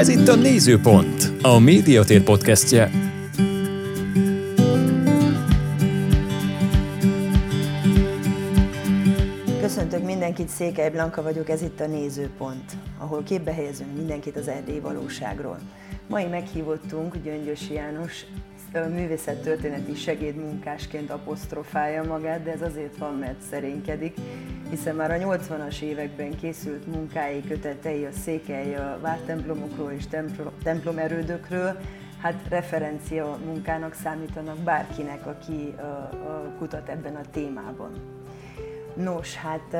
Ez itt a Nézőpont, a Médiatér podcastje. Köszöntök mindenkit, Székely Blanka vagyok, ez itt a Nézőpont, ahol képbe helyezünk mindenkit az erdélyi valóságról. Mai meghívottunk Gyöngyösi János művészettörténeti segédmunkásként apostrofálja magát, de ez azért van, mert szerénykedik, hiszen már a 80-as években készült munkái, kötetei a székely a vártemplomokról és templomerődökről, hát referencia munkának számítanak bárkinek, aki kutat ebben a témában. Nos, hát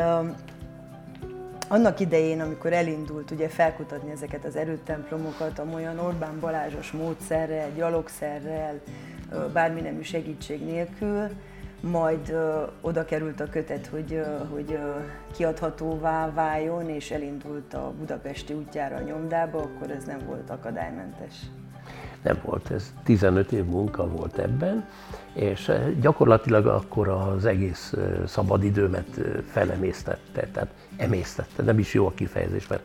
annak idején, amikor elindult ugye felkutatni ezeket az erőtemplomokat, amolyan Orbán Balázsos módszerrel, gyalogszerrel, bármi nemű segítség nélkül, majd ö, oda került a kötet, hogy, ö, hogy ö, kiadhatóvá váljon, és elindult a budapesti útjára a nyomdába, akkor ez nem volt akadálymentes. Nem volt, ez 15 év munka volt ebben, és gyakorlatilag akkor az egész szabadidőmet felemésztette, tehát emésztette, nem is jó a kifejezés, mert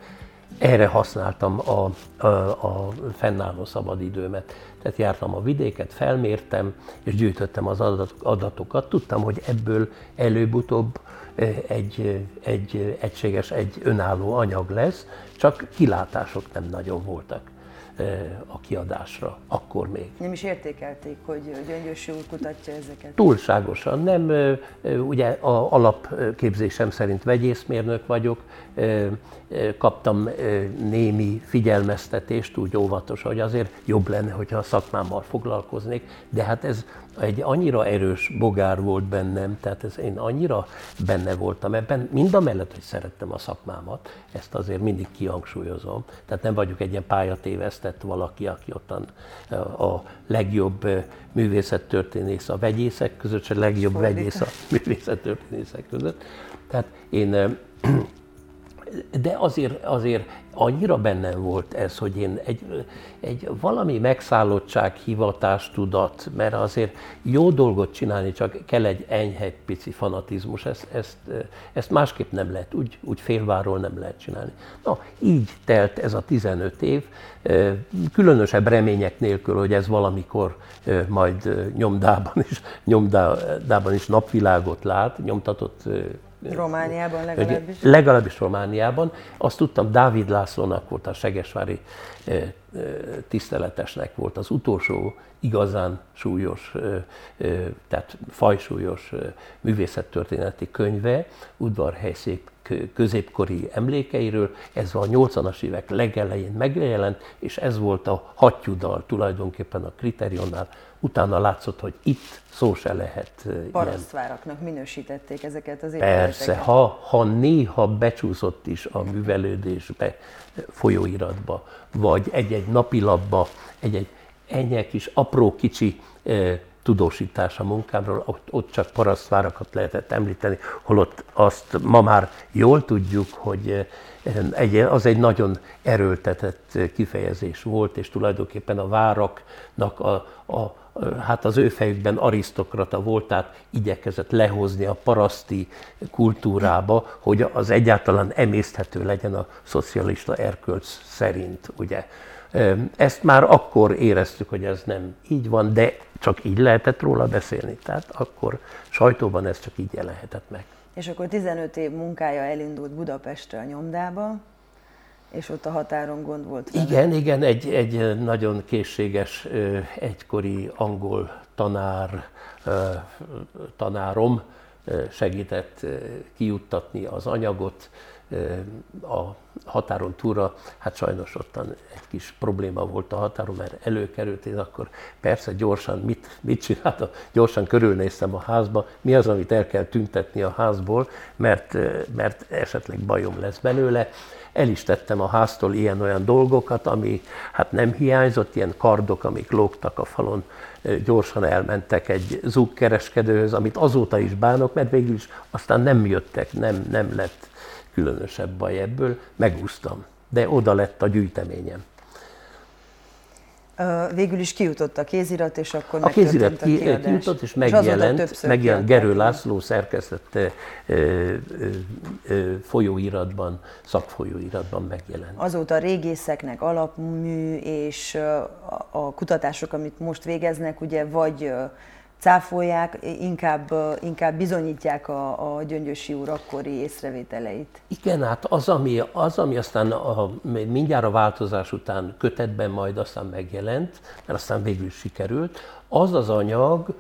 erre használtam a, a, a fennálló szabadidőmet. Tehát jártam a vidéket, felmértem, és gyűjtöttem az adatokat. Tudtam, hogy ebből előbb-utóbb egy, egy egységes, egy önálló anyag lesz, csak kilátások nem nagyon voltak a kiadásra, akkor még. Nem is értékelték, hogy Gyöngyösi úr kutatja ezeket? Túlságosan. Nem, ugye a alapképzésem szerint vegyészmérnök vagyok, kaptam némi figyelmeztetést, úgy óvatosan, hogy azért jobb lenne, hogyha a szakmámmal foglalkoznék, de hát ez egy annyira erős bogár volt bennem, tehát ez én annyira benne voltam ebben, mind a mellett, hogy szerettem a szakmámat, ezt azért mindig kihangsúlyozom, tehát nem vagyok egy ilyen pályatévesztett valaki, aki ottan a legjobb művészettörténész a vegyészek között, és a legjobb vegyész a művészettörténészek között. Tehát én de azért, azért annyira bennem volt ez, hogy én egy, egy valami megszállottság, hivatástudat, mert azért jó dolgot csinálni, csak kell egy enyhe, pici fanatizmus, ezt, ezt, ezt másképp nem lehet, úgy, úgy félváról nem lehet csinálni. Na, így telt ez a 15 év, különösebb remények nélkül, hogy ez valamikor majd nyomdában is, nyomdában is napvilágot lát, nyomtatott Romániában legalábbis? Legalábbis Romániában. Azt tudtam, Dávid Lászlónak volt a Segesvári tiszteletesnek volt az utolsó igazán súlyos, tehát fajsúlyos művészettörténeti könyve, udvarhelyszék középkori emlékeiről. Ez a 80-as évek legelején megjelent, és ez volt a hattyúdal tulajdonképpen a kriterionnál. Utána látszott, hogy itt szó se lehet. Parasztváraknak minősítették ezeket az épületeket. Persze, ha, ha néha becsúszott is a művelődésbe, folyóiratba, vagy egy-egy napilapba, egy-egy ennyi kis apró kicsi tudósítás a munkámról, ott, ott csak parasztvárakat lehetett említeni, holott azt ma már jól tudjuk, hogy egy, az egy nagyon erőltetett kifejezés volt, és tulajdonképpen a váraknak a, a hát az ő fejükben arisztokrata volt, tehát igyekezett lehozni a paraszti kultúrába, hogy az egyáltalán emészthető legyen a szocialista erkölcs szerint, ugye. Ezt már akkor éreztük, hogy ez nem így van, de csak így lehetett róla beszélni. Tehát akkor sajtóban ez csak így jelenhetett meg. És akkor 15 év munkája elindult Budapestre a nyomdába, és ott a határon gond volt vele. Igen, igen, egy, egy nagyon készséges egykori angol tanár, tanárom segített kijuttatni az anyagot a határon túlra. Hát sajnos ottan egy kis probléma volt a határon, mert előkerült, én akkor persze gyorsan mit, mit csináltam, gyorsan körülnéztem a házba, mi az, amit el kell tüntetni a házból, mert, mert esetleg bajom lesz belőle? El is tettem a háztól ilyen-olyan dolgokat, ami hát nem hiányzott, ilyen kardok, amik lógtak a falon, gyorsan elmentek egy zúgkereskedőhöz, amit azóta is bánok, mert végül is aztán nem jöttek, nem, nem lett különösebb baj ebből, megúsztam. De oda lett a gyűjteményem. Végül is kijutott a kézirat, és akkor A kézirat ki, kijutott, és megjelent, és megjelent Gerő László szerkesztette folyóiratban, szakfolyóiratban megjelent. Azóta a régészeknek alapmű, és a kutatások, amit most végeznek, ugye vagy cáfolják, inkább, inkább bizonyítják a, a Gyöngyösi úr akkori észrevételeit. Igen, hát az, ami, az, ami aztán a, mindjárt a változás után kötetben majd aztán megjelent, mert aztán végül sikerült, az az anyag,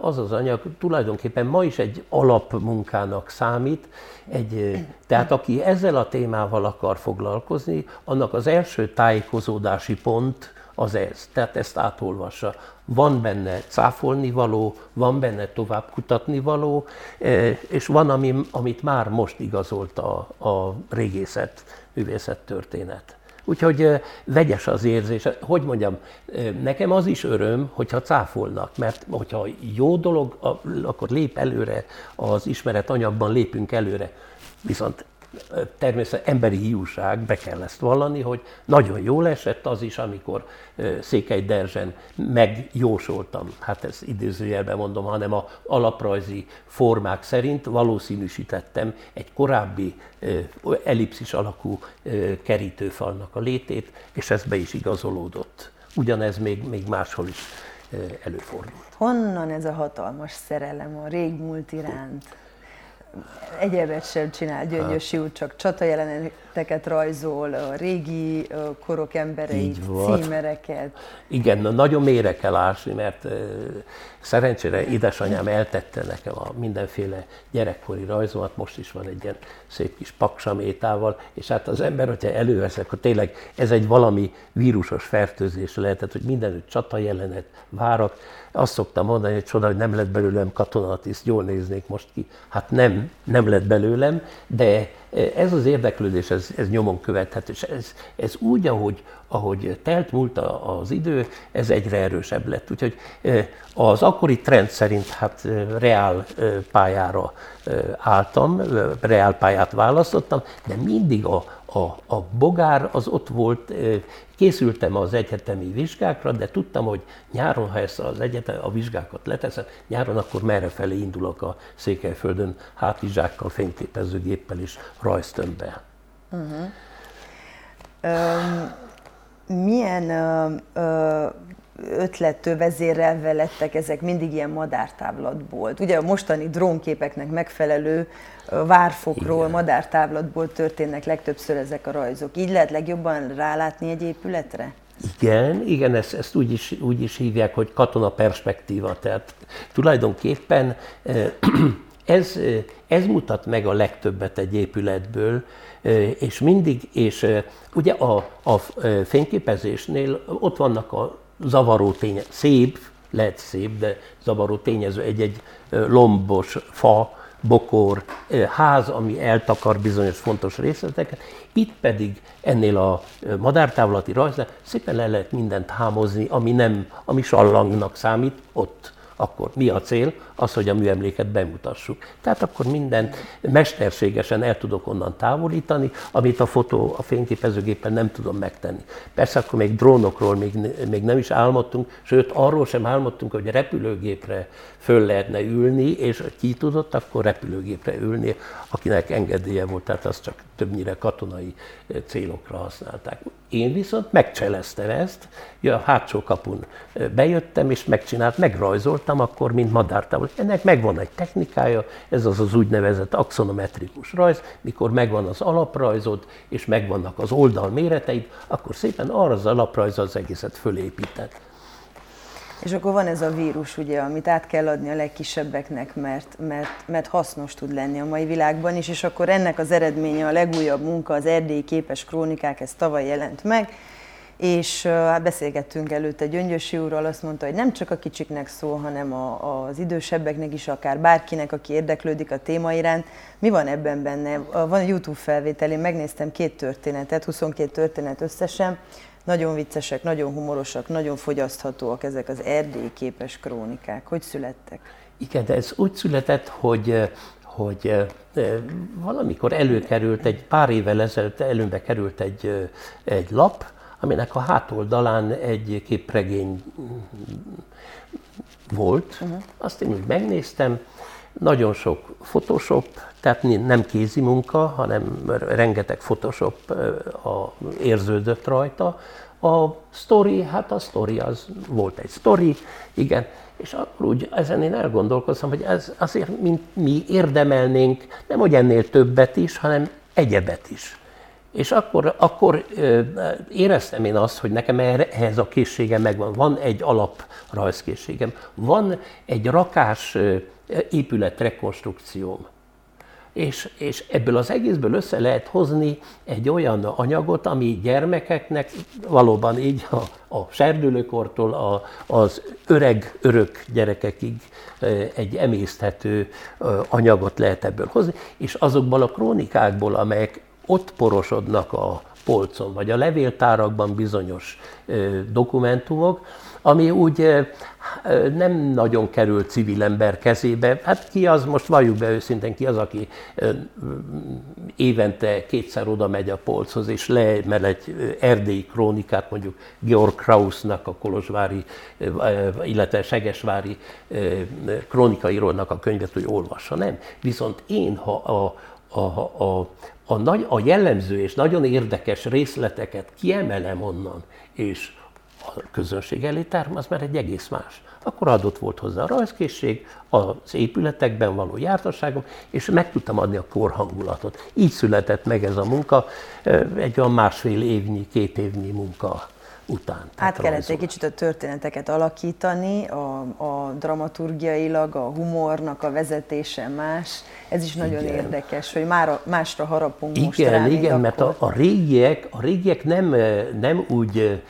az az anyag tulajdonképpen ma is egy alapmunkának számít, egy, tehát aki ezzel a témával akar foglalkozni, annak az első tájékozódási pont az ez. Tehát ezt átolvassa. Van benne cáfolni való, van benne tovább kutatni való, e, és van, ami, amit már most igazolt a, a régészet, művészet történet. Úgyhogy e, vegyes az érzés. Hogy mondjam, e, nekem az is öröm, hogyha cáfolnak, mert hogyha jó dolog, akkor lép előre az ismeret anyagban, lépünk előre. Viszont természetesen emberi hiúság, be kell ezt vallani, hogy nagyon jól esett az is, amikor Székely Derzsen megjósoltam, hát ezt idézőjelben mondom, hanem a alaprajzi formák szerint valószínűsítettem egy korábbi ellipszis alakú kerítőfalnak a létét, és ez be is igazolódott. Ugyanez még, még máshol is előfordult. Honnan ez a hatalmas szerelem a régmúlt iránt? Egyebet sem csinál Gyöngyösi úr, csak csata jeleneteket rajzol, a régi korok embereit, címereket. Igen, na, nagyon mélyre kell ásni, mert szerencsére édesanyám eltette nekem a mindenféle gyerekkori rajzomat, most is van egy ilyen szép kis paksamétával, és hát az ember, hogyha elővesz, akkor tényleg ez egy valami vírusos fertőzés lehetett, hogy mindenütt csata jelenet, várak, azt szoktam mondani, hogy csoda, hogy nem lett belőlem katonatiszt, jól néznék most ki. Hát nem, nem lett belőlem, de ez az érdeklődés, ez, ez nyomon követhető, és ez, ez úgy, ahogy, ahogy telt múlt az idő, ez egyre erősebb lett. Úgyhogy az akkori trend szerint hát reál pályára álltam, reál pályát választottam, de mindig a, a, a bogár az ott volt, készültem az egyetemi vizsgákra, de tudtam, hogy nyáron, ha ezt az egyetem, a vizsgákat leteszem, nyáron akkor merre felé indulok a Székelyföldön hátizsákkal, fényképezőgéppel és rajztömbben. Uh-huh. Um, milyen uh, uh, ötlettől vezérelve lettek ezek mindig ilyen madártávlatból. Ugye a mostani drónképeknek megfelelő várfokról, Igen. madártávlatból történnek legtöbbször ezek a rajzok. Így lehet legjobban rálátni egy épületre? Igen, igen, ezt, ezt úgy, is, úgy is hívják, hogy katona perspektíva. Tehát tulajdonképpen ez, ez mutat meg a legtöbbet egy épületből, és mindig, és ugye a, a fényképezésnél ott vannak a zavaró tényező, szép, lehet szép, de zavaró tényező egy-egy lombos fa, bokor, ház, ami eltakar bizonyos fontos részleteket. Itt pedig ennél a madártávlati rajznál szépen le lehet mindent hámozni, ami nem, ami sallangnak számít, ott akkor mi a cél? Az, hogy a műemléket bemutassuk. Tehát akkor mindent mesterségesen el tudok onnan távolítani, amit a fotó, a fényképezőgépen nem tudom megtenni. Persze akkor még drónokról még, még nem is álmodtunk, sőt arról sem álmodtunk, hogy repülőgépre föl lehetne ülni, és ki tudott akkor repülőgépre ülni, akinek engedélye volt, tehát azt csak többnyire katonai célokra használták. Én viszont megcseleztem ezt, ja, a hátsó kapun bejöttem, és megcsinált, megrajzoltam akkor, mint madártávol. Ennek megvan egy technikája, ez az az úgynevezett axonometrikus rajz, mikor megvan az alaprajzod, és megvannak az oldal méreteid, akkor szépen arra az alaprajz az egészet fölépített. És akkor van ez a vírus, ugye, amit át kell adni a legkisebbeknek, mert, mert, mert hasznos tud lenni a mai világban is, és akkor ennek az eredménye a legújabb munka, az erdélyi képes krónikák, ez tavaly jelent meg, és hát beszélgettünk előtte Gyöngyösi úrral, azt mondta, hogy nem csak a kicsiknek szól, hanem a, az idősebbeknek is, akár bárkinek, aki érdeklődik a téma iránt. Mi van ebben benne? Van YouTube felvétel, én megnéztem két történetet, 22 történet összesen, nagyon viccesek, nagyon humorosak, nagyon fogyaszthatóak ezek az erdélyi képes krónikák. Hogy születtek? Igen, de ez úgy született, hogy hogy valamikor előkerült, egy pár évvel ezelőtt előbe került egy, egy lap, aminek a hátoldalán egy képregény volt. Uh-huh. Azt én úgy megnéztem, nagyon sok Photoshop, tehát nem kézi munka, hanem rengeteg Photoshop a, érződött rajta. A story, hát a story az volt egy story, igen, és akkor úgy ezen én elgondolkoztam, hogy ez azért mint mi érdemelnénk nem hogy ennél többet is, hanem egyebet is. És akkor, akkor éreztem én azt, hogy nekem ehhez a készségem megvan. Van egy alap rajzkészségem, van egy rakás épület rekonstrukcióm. És, és ebből az egészből össze lehet hozni egy olyan anyagot, ami gyermekeknek valóban így a, a serdülőkortól a, az öreg, örök gyerekekig egy emészthető anyagot lehet ebből hozni, és azokból a krónikákból, amelyek ott porosodnak a polcon, vagy a levéltárakban bizonyos dokumentumok, ami úgy nem nagyon kerül civil ember kezébe. Hát ki az, most valljuk be őszintén, ki az, aki évente kétszer oda megy a polchoz, és leemel egy erdélyi krónikát, mondjuk Georg Krausnak a Kolozsvári, illetve Segesvári krónikairónak a könyvet, hogy olvassa, nem. Viszont én, ha a, a, a, a, nagy, a jellemző és nagyon érdekes részleteket kiemelem onnan, és a közönség elé tárom, az már egy egész más. Akkor adott volt hozzá a rajzkészség, az épületekben való jártasságom, és meg tudtam adni a korhangulatot. Így született meg ez a munka, egy olyan másfél évnyi, két évnyi munka után. Hát kellett egy kicsit a történeteket alakítani, a, a dramaturgiailag, a humornak a vezetése más. Ez is nagyon igen. érdekes, hogy már másra harapunk igen, most rá, Igen, igen, mert a, a régiek, a régiek nem, nem úgy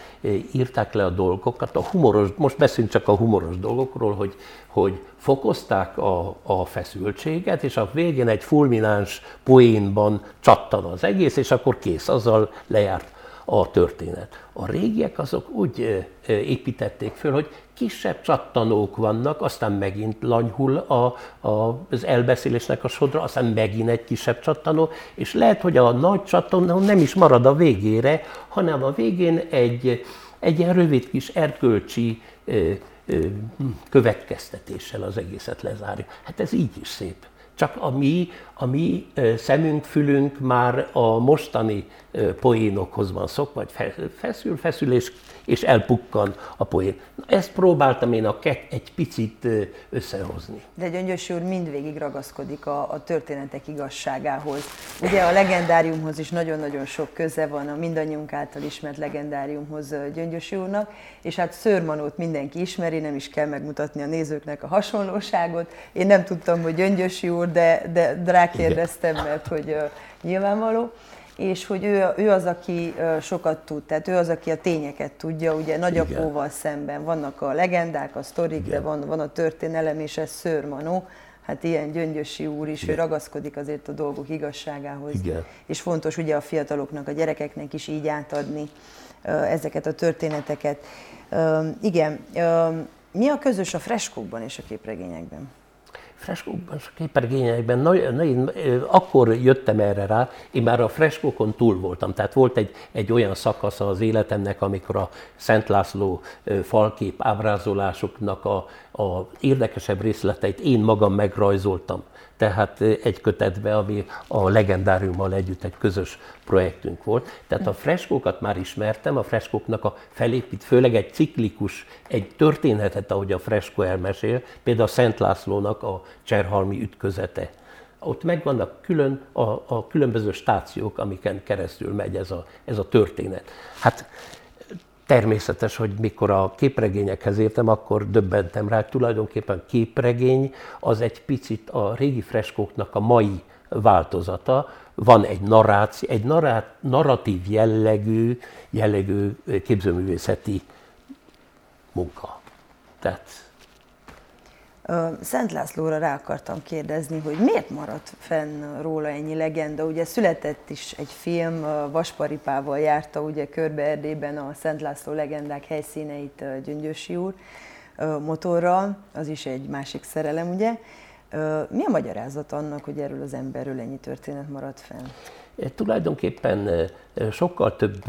írták le a dolgokat, a humoros, most beszélünk csak a humoros dolgokról, hogy, hogy fokozták a, a feszültséget, és a végén egy fulmináns poénban csattan az egész, és akkor kész, azzal lejárt a történet. A régiek azok úgy építették föl, hogy kisebb csattanók vannak, aztán megint lanyhul a, a, az elbeszélésnek a sodra, aztán megint egy kisebb csattanó, és lehet, hogy a nagy csattanó nem is marad a végére, hanem a végén egy, egy ilyen rövid kis erkölcsi következtetéssel az egészet lezárja. Hát ez így is szép. Csak a mi, a mi szemünk, fülünk már a mostani poénokhoz van szokva, vagy feszül, feszül, és, elpukkan a poén. Ezt próbáltam én a kett egy picit összehozni. De Gyöngyös úr mindvégig ragaszkodik a, a történetek igazságához. Ugye a legendáriumhoz is nagyon-nagyon sok köze van, a mindannyiunk által ismert legendáriumhoz Gyöngyös úrnak, és hát Szörmanót mindenki ismeri, nem is kell megmutatni a nézőknek a hasonlóságot. Én nem tudtam, hogy Gyöngyös úr, de, de, de rákérdeztem, mert hogy uh, nyilvánvaló és hogy ő, ő az, aki sokat tud, tehát ő az, aki a tényeket tudja, ugye nagyapóval szemben vannak a legendák, a sztorik, Igen. de van, van a történelem, és ez Szőrmanó, hát ilyen Gyöngyösi úr is, Igen. ő ragaszkodik azért a dolgok igazságához. Igen. És fontos ugye a fiataloknak, a gyerekeknek is így átadni ezeket a történeteket. Igen, mi a közös a freskókban és a képregényekben? Freskókban, a képregényekben, na, na, én akkor jöttem erre rá, én már a freskókon túl voltam. Tehát volt egy, egy olyan szakasz az életemnek, amikor a Szent László falkép ábrázolásoknak a, a érdekesebb részleteit én magam megrajzoltam tehát egy kötetbe, ami a legendáriummal együtt egy közös projektünk volt. Tehát a freskókat már ismertem, a freskóknak a felépít, főleg egy ciklikus, egy történetet, ahogy a freskó elmesél, például Szent Lászlónak a Cserhalmi ütközete. Ott megvannak külön a, a különböző stációk, amiken keresztül megy ez a, ez a történet. Hát Természetes, hogy mikor a képregényekhez értem, akkor döbbentem rá, tulajdonképpen képregény az egy picit a régi freskóknak a mai változata. Van egy narráció, egy narrát, narratív jellegű, jellegű képzőművészeti munka. Tehát Szent Lászlóra rá akartam kérdezni, hogy miért maradt fenn róla ennyi legenda? Ugye született is egy film, Vasparipával járta ugye körbe Erdélyben a Szent László legendák helyszíneit Gyöngyösi úr motorral, az is egy másik szerelem, ugye? Mi a magyarázat annak, hogy erről az emberről ennyi történet maradt fenn? Tulajdonképpen sokkal több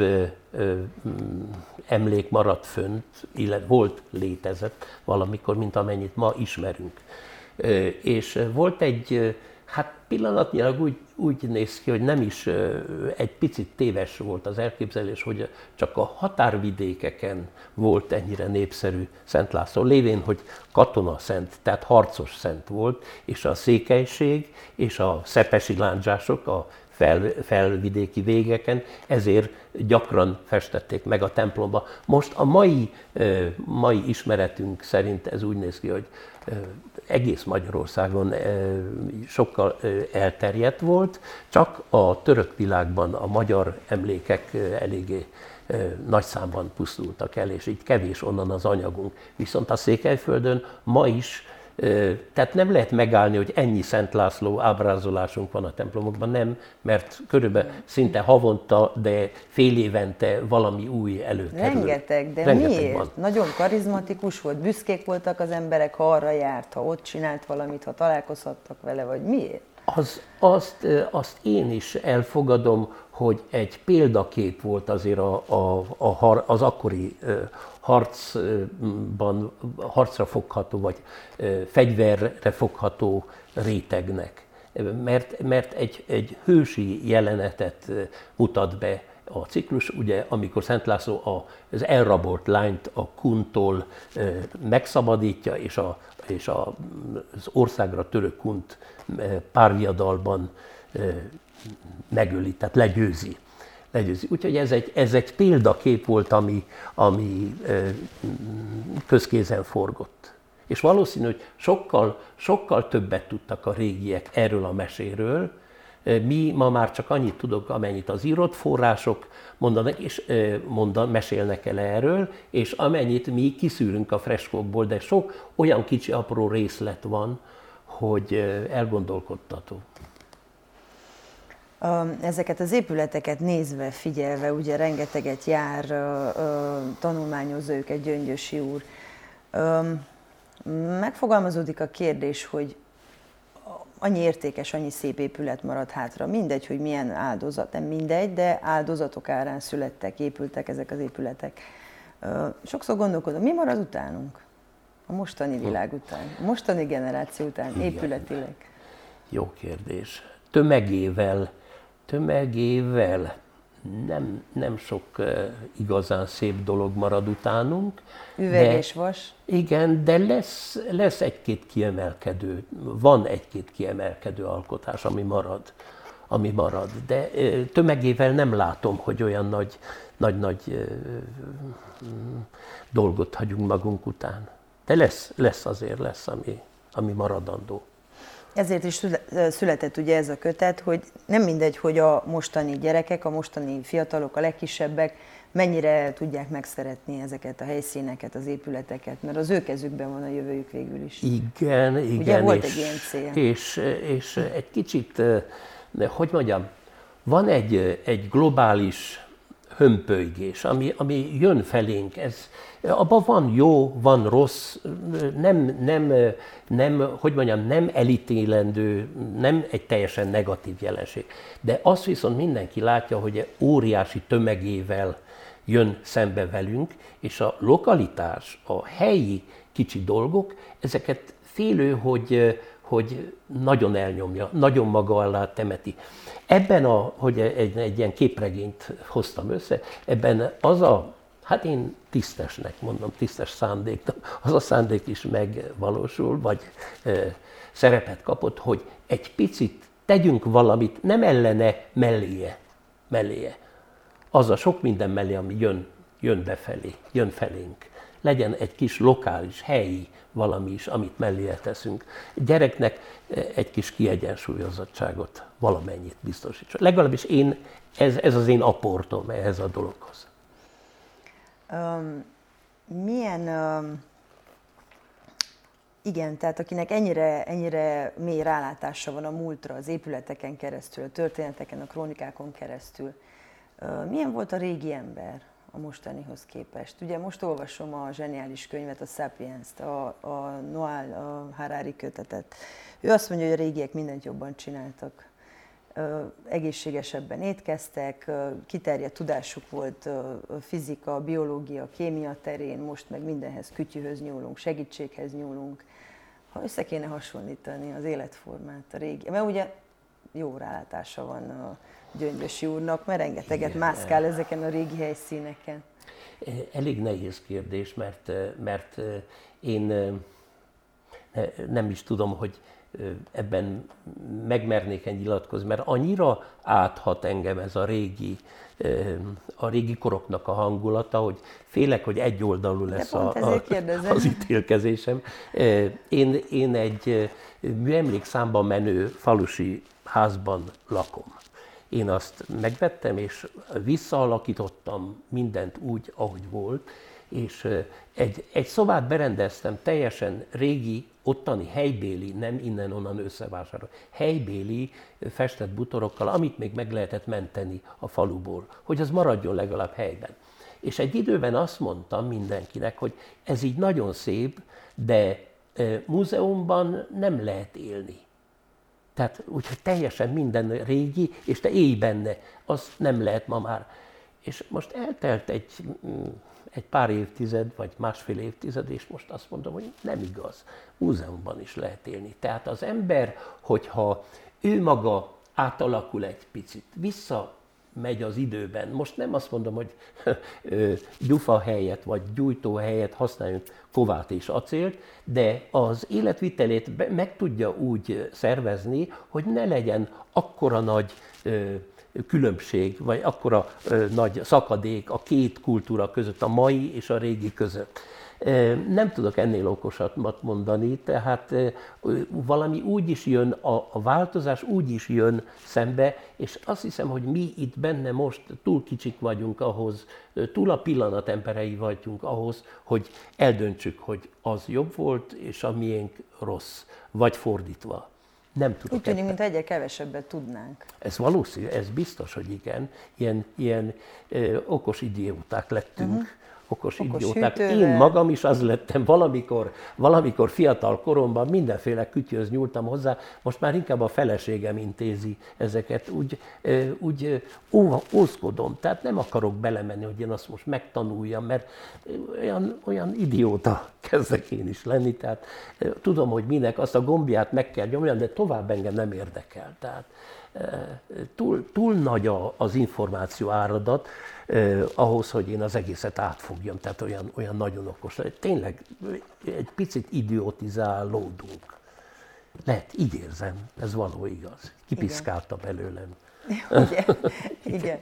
emlék maradt fönt, illetve volt, létezett valamikor, mint amennyit ma ismerünk. És volt egy, hát pillanatnyilag úgy, úgy néz ki, hogy nem is egy picit téves volt az elképzelés, hogy csak a határvidékeken volt ennyire népszerű Szent László, lévén, hogy katona szent, tehát harcos szent volt, és a székelység és a szepesi lándzsások, a fel, felvidéki végeken, ezért gyakran festették meg a templomba. Most a mai, mai ismeretünk szerint ez úgy néz ki, hogy egész Magyarországon sokkal elterjedt volt, csak a török világban a magyar emlékek eléggé nagy számban pusztultak el, és így kevés onnan az anyagunk. Viszont a Székelyföldön ma is tehát nem lehet megállni, hogy ennyi Szent László ábrázolásunk van a templomokban, nem, mert körülbelül szinte havonta, de fél évente valami új előkerül. Rengeteg, de Rengeteg miért? Van. Nagyon karizmatikus volt, büszkék voltak az emberek, ha arra járt, ha ott csinált valamit, ha találkozhattak vele, vagy miért? Az, azt, azt én is elfogadom, hogy egy példakép volt azért a, a, a, az akkori harcban, harcra fogható, vagy fegyverre fogható rétegnek. Mert, mert egy, egy hősi jelenetet mutat be a ciklus, ugye, amikor Szent László az elrabolt lányt a kuntól megszabadítja, és, a, és az országra törő kunt párviadalban megöli, tehát legyőzi legyőzi. Úgyhogy ez egy, ez egy példakép volt, ami, ami közkézen forgott. És valószínű, hogy sokkal, sokkal többet tudtak a régiek erről a meséről, mi ma már csak annyit tudok, amennyit az írott források mondanak, és mondan, mesélnek el erről, és amennyit mi kiszűrünk a freskókból, de sok olyan kicsi apró részlet van, hogy elgondolkodtató ezeket az épületeket nézve, figyelve, ugye rengeteget jár, tanulmányozza őket Gyöngyösi úr. Megfogalmazódik a kérdés, hogy annyi értékes, annyi szép épület marad hátra. Mindegy, hogy milyen áldozat, nem mindegy, de áldozatok árán születtek, épültek ezek az épületek. Sokszor gondolkodom, mi marad utánunk? A mostani világ után, a mostani generáció után, épületileg. Jó kérdés. Tömegével tömegével nem, nem sok igazán szép dolog marad utánunk. Üveg és vas. Igen, de lesz, lesz egy-két kiemelkedő, van egy-két kiemelkedő alkotás, ami marad, ami marad. De tömegével nem látom, hogy olyan nagy, nagy, nagy dolgot hagyunk magunk után. De lesz, lesz azért, lesz, ami, ami maradandó. Ezért is született ugye ez a kötet, hogy nem mindegy, hogy a mostani gyerekek, a mostani fiatalok, a legkisebbek mennyire tudják megszeretni ezeket a helyszíneket, az épületeket, mert az ő kezükben van a jövőjük végül is. Igen, igen. Ugye volt és, egy ilyen cél. És, és egy kicsit, hogy mondjam, van egy, egy globális hömpölygés, ami, ami jön felénk. Ez, abban van jó, van rossz, nem, nem, nem, hogy mondjam, nem elítélendő, nem egy teljesen negatív jelenség. De azt viszont mindenki látja, hogy óriási tömegével jön szembe velünk, és a lokalitás, a helyi kicsi dolgok, ezeket félő, hogy, hogy nagyon elnyomja, nagyon maga alá temeti. Ebben, a, hogy egy, egy ilyen képregényt hoztam össze, ebben az a, hát én tisztesnek mondom, tisztes szándék, az a szándék is megvalósul, vagy e, szerepet kapott, hogy egy picit tegyünk valamit, nem ellene, melléje, melléje. Az a sok minden mellé, ami jön, jön befelé, jön felénk. Legyen egy kis lokális, helyi valami is, amit mellé teszünk. Gyereknek egy kis kiegyensúlyozottságot valamennyit biztosítson. Legalábbis én, ez, ez az én aportom ehhez a dologhoz. Um, milyen, um, igen, tehát akinek ennyire, ennyire mély rálátása van a múltra, az épületeken keresztül, a történeteken, a krónikákon keresztül, uh, milyen volt a régi ember? A mostanihoz képest. Ugye most olvasom a zseniális könyvet, a Sapiens-t, a, a Noal, a Harari kötetet. Ő azt mondja, hogy a régiek mindent jobban csináltak. egészségesebben étkeztek, kiterjedt tudásuk volt fizika, biológia, kémia terén, most meg mindenhez kütyühöz nyúlunk, segítséghez nyúlunk. Ha össze kéne hasonlítani az életformát a régi, mert ugye jó rálátása van a Gyöngyösi úrnak, mert rengeteget Igen. mászkál ezeken a régi helyszíneken. Elég nehéz kérdés, mert, mert én nem is tudom, hogy ebben megmernék nyilatkozni, mert annyira áthat engem ez a régi, a régi koroknak a hangulata, hogy félek, hogy egyoldalú lesz a, a, az ítélkezésem. Én, én egy műemlékszámban menő falusi házban lakom. Én azt megvettem, és visszaalakítottam mindent úgy, ahogy volt, és egy, egy szobát berendeztem teljesen régi, ottani helybéli, nem innen-onnan összevásárol, helybéli festett butorokkal, amit még meg lehetett menteni a faluból, hogy az maradjon legalább helyben. És egy időben azt mondtam mindenkinek, hogy ez így nagyon szép, de múzeumban nem lehet élni. Tehát úgyhogy teljesen minden régi, és te élj benne, az nem lehet ma már. És most eltelt egy, mm, egy pár évtized, vagy másfél évtized, és most azt mondom, hogy nem igaz. Múzeumban is lehet élni. Tehát az ember, hogyha ő maga átalakul egy picit, vissza megy az időben. Most nem azt mondom, hogy gyufa helyet vagy gyújtó helyet használjunk kovát és acélt, de az életvitelét meg tudja úgy szervezni, hogy ne legyen akkora nagy különbség, vagy akkora nagy szakadék a két kultúra között, a mai és a régi között. Nem tudok ennél okosat mondani, tehát valami úgy is jön, a, a változás úgy is jön szembe, és azt hiszem, hogy mi itt benne most túl kicsik vagyunk ahhoz, túl a pillanat emberei vagyunk ahhoz, hogy eldöntsük, hogy az jobb volt, és a miénk rossz, vagy fordítva. Nem tudok. Úgy tűnik, mint egyre kevesebbet tudnánk. Ez valószínű, ez biztos, hogy igen. Ilyen, ilyen ö, okos idióták lettünk. Uh-huh okos, okos idióták. Hűtővel. Én magam is az lettem valamikor, valamikor fiatal koromban, mindenféle kütyöz nyúltam hozzá, most már inkább a feleségem intézi ezeket, úgy, úgy ó, ózkodom, tehát nem akarok belemenni, hogy én azt most megtanuljam, mert olyan, olyan idióta kezdek én is lenni, tehát tudom, hogy minek azt a gombját meg kell nyomni, de tovább engem nem érdekel. Tehát túl, túl nagy az információ áradat, eh, ahhoz, hogy én az egészet átfogjam, tehát olyan, olyan nagyon okos. Tényleg egy picit idiotizálódunk. Lehet, így érzem, ez való igaz. Kipiszkálta belőlem. Igen. Igen.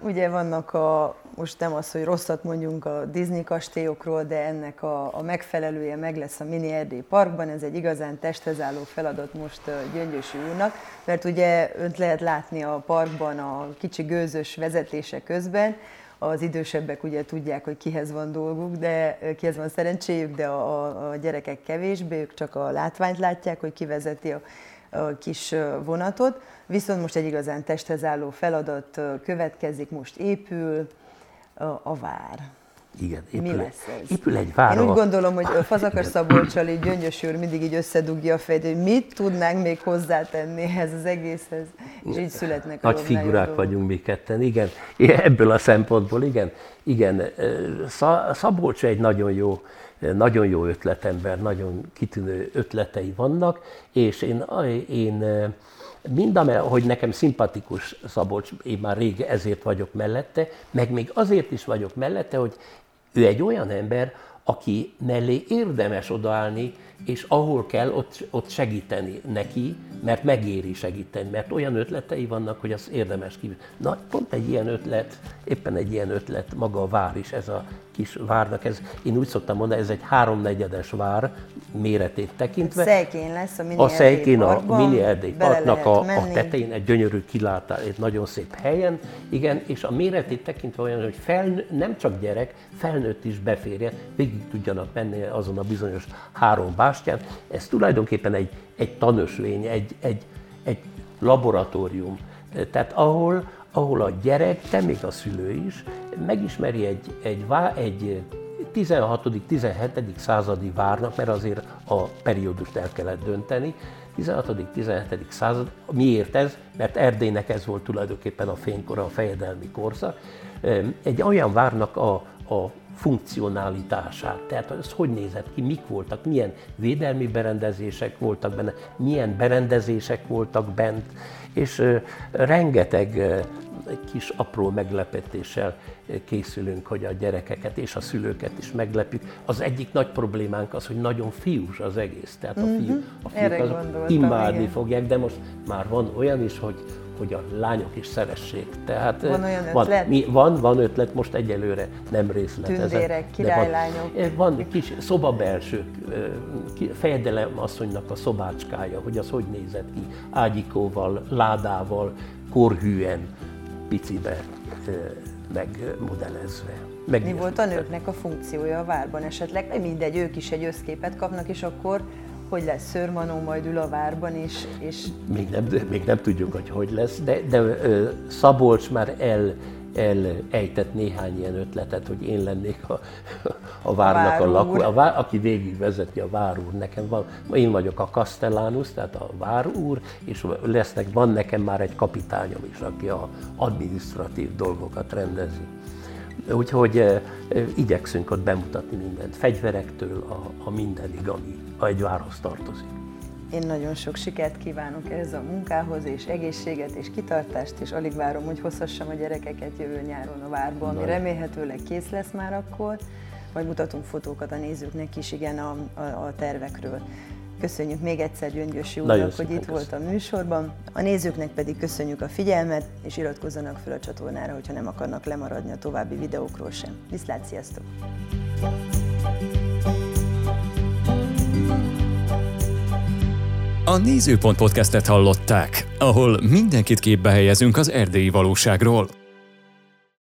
Ugye vannak a, most nem az, hogy rosszat mondjunk a Disney kastélyokról, de ennek a, a megfelelője meg lesz a Mini Erdély Parkban, ez egy igazán testhez feladat most Gyöngyösi úrnak, mert ugye önt lehet látni a parkban a kicsi gőzös vezetése közben, az idősebbek ugye tudják, hogy kihez van dolguk, de kihez van szerencséjük, de a, a gyerekek kevésbé, ők csak a látványt látják, hogy kivezeti a kis vonatot, viszont most egy igazán testhez álló feladat következik, most épül a vár. Igen, épül, Mi lesz ez? épül egy vár. Én úgy gondolom, hogy Fazakas Szabolcsal így Gyöngyös úr mindig így összedugja a fejét, hogy mit tudnánk még hozzátenni ehhez az egészhez, és így születnek Nagy figurák dolgok. vagyunk mi ketten, igen. Ebből a szempontból, igen. Igen, Szabolcs egy nagyon jó nagyon jó ötletember, nagyon kitűnő ötletei vannak, és én, én mind hogy nekem szimpatikus Szabolcs, én már rég ezért vagyok mellette, meg még azért is vagyok mellette, hogy ő egy olyan ember, aki mellé érdemes odaállni, és ahol kell, ott, ott segíteni neki, mert megéri segíteni, mert olyan ötletei vannak, hogy az érdemes kívül. Na, pont egy ilyen ötlet, éppen egy ilyen ötlet maga a vár is, ez a kis várnak, ez, én úgy szoktam mondani, ez egy háromnegyedes vár méretét tekintve. Szejkén lesz a mini A Szejkén a mini Erdély parknak a, a tetején egy gyönyörű kilátás, egy nagyon szép helyen, igen, és a méretét tekintve olyan, hogy fel, nem csak gyerek, felnőtt is beférje, végig tudjanak menni azon a bizonyos három bástyán. Ez tulajdonképpen egy, egy tanösvény, egy, egy, egy laboratórium. Tehát ahol, ahol a gyerek, te még a szülő is, megismeri egy, egy, egy 16.-17. századi várnak, mert azért a periódust el kellett dönteni, 16.-17. század. Miért ez? Mert Erdélynek ez volt tulajdonképpen a fénykora, a fejedelmi korszak. Egy olyan várnak a, a funkcionalitását. Tehát ez hogy nézett ki, mik voltak, milyen védelmi berendezések voltak benne, milyen berendezések voltak bent, és rengeteg kis apró meglepetéssel készülünk, hogy a gyerekeket és a szülőket is meglepjük. Az egyik nagy problémánk az, hogy nagyon fiús az egész. Tehát a, fiú, a fiúk azok imádni igen. fogják, de most már van olyan is, hogy hogy a lányok is szeressék. Tehát van olyan ötlet? Van, mi, van, van ötlet, most egyelőre nem részletezett. Tündérek, királylányok. Van, van kis szobabelsők, fejedelem asszonynak a szobácskája, hogy az hogy nézett ki, ágyikóval, ládával, korhűen, picibe megmodellezve. Mi volt a nőknek a funkciója a várban esetleg? Mindegy, ők is egy összképet kapnak, és akkor hogy lesz Szörmanó majd ül a várban, és... és... Még, nem, még nem tudjuk, hogy hogy lesz, de, de Szabolcs már el, elejtett néhány ilyen ötletet, hogy én lennék a, a várnak a, a lakó, a vár, aki végig vezeti a várúr. Nekem van, én vagyok a Castellanus, tehát a várúr, és lesznek, van nekem már egy kapitányom is, aki a administratív dolgokat rendezi. Úgyhogy e, e, igyekszünk ott bemutatni mindent, fegyverektől a, a mindenig, ami egy várhoz tartozik. Én nagyon sok sikert kívánok ehhez a munkához, és egészséget, és kitartást, és alig várom, hogy hozhassam a gyerekeket jövő nyáron a várba, ami remélhetőleg kész lesz már akkor. Majd mutatunk fotókat a nézőknek is, igen, a, a, a tervekről. Köszönjük még egyszer Gyöngyösi úrnak, hogy itt volt a műsorban. A nézőknek pedig köszönjük a figyelmet, és iratkozzanak fel a csatornára, hogyha nem akarnak lemaradni a további videókról sem. Viszlát, sziasztok! A Nézőpont podcastet hallották, ahol mindenkit képbe helyezünk az erdélyi valóságról.